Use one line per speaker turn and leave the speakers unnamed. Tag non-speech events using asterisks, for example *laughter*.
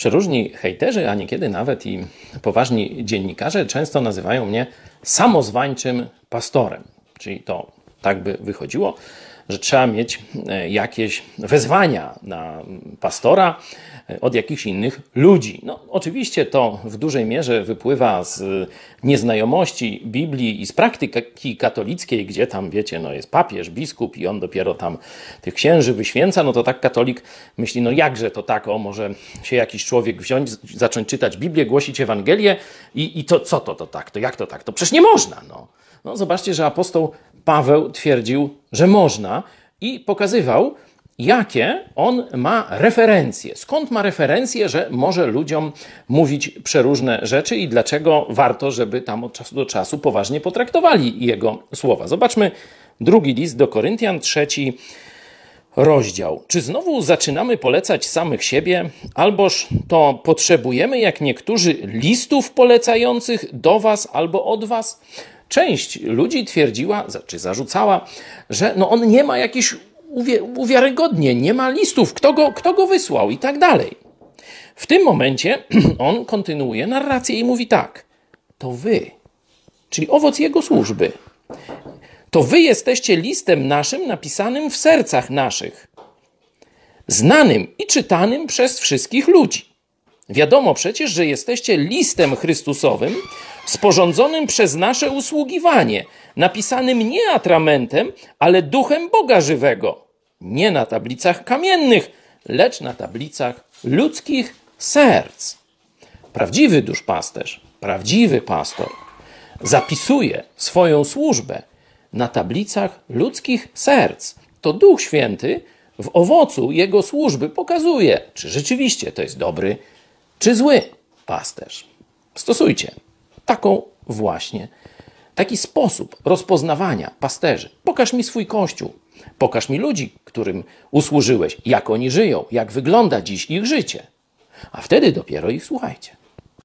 Przeróżni hejterzy, a niekiedy nawet i poważni dziennikarze często nazywają mnie samozwańczym pastorem. Czyli to tak by wychodziło, że trzeba mieć e, jakieś wezwania na pastora e, od jakichś innych ludzi. No, oczywiście to w dużej mierze wypływa z nieznajomości Biblii i z praktyki katolickiej, gdzie tam, wiecie, no jest papież, biskup i on dopiero tam tych księży wyświęca, no to tak katolik myśli, no jakże to tak, o może się jakiś człowiek wziąć, zacząć czytać Biblię, głosić Ewangelię i, i to co to, to tak, to jak to tak, to przecież nie można, no. No zobaczcie, że apostoł Paweł twierdził, że można i pokazywał, jakie on ma referencje. Skąd ma referencje, że może ludziom mówić przeróżne rzeczy i dlaczego warto, żeby tam od czasu do czasu poważnie potraktowali jego słowa. Zobaczmy drugi list do Koryntian, trzeci rozdział. Czy znowu zaczynamy polecać samych siebie, alboż to potrzebujemy, jak niektórzy, listów polecających do was albo od was? Część ludzi twierdziła, czy zarzucała, że no on nie ma jakichś uwiarygodnień, nie ma listów, kto go, kto go wysłał i tak dalej. W tym momencie *clears throat* on kontynuuje narrację i mówi tak: To wy, czyli owoc jego służby. To wy jesteście listem naszym napisanym w sercach naszych, znanym i czytanym przez wszystkich ludzi. Wiadomo przecież, że jesteście listem Chrystusowym, sporządzonym przez nasze usługiwanie, napisanym nie atramentem, ale duchem Boga żywego, nie na tablicach kamiennych, lecz na tablicach ludzkich serc. Prawdziwy duszpasterz, prawdziwy pastor zapisuje swoją służbę na tablicach ludzkich serc. To Duch Święty w owocu jego służby pokazuje, czy rzeczywiście to jest dobry, czy zły pasterz. Stosujcie taką właśnie, taki sposób rozpoznawania pasterzy. Pokaż mi swój kościół, pokaż mi ludzi, którym usłużyłeś, jak oni żyją, jak wygląda dziś ich życie. A wtedy dopiero ich słuchajcie.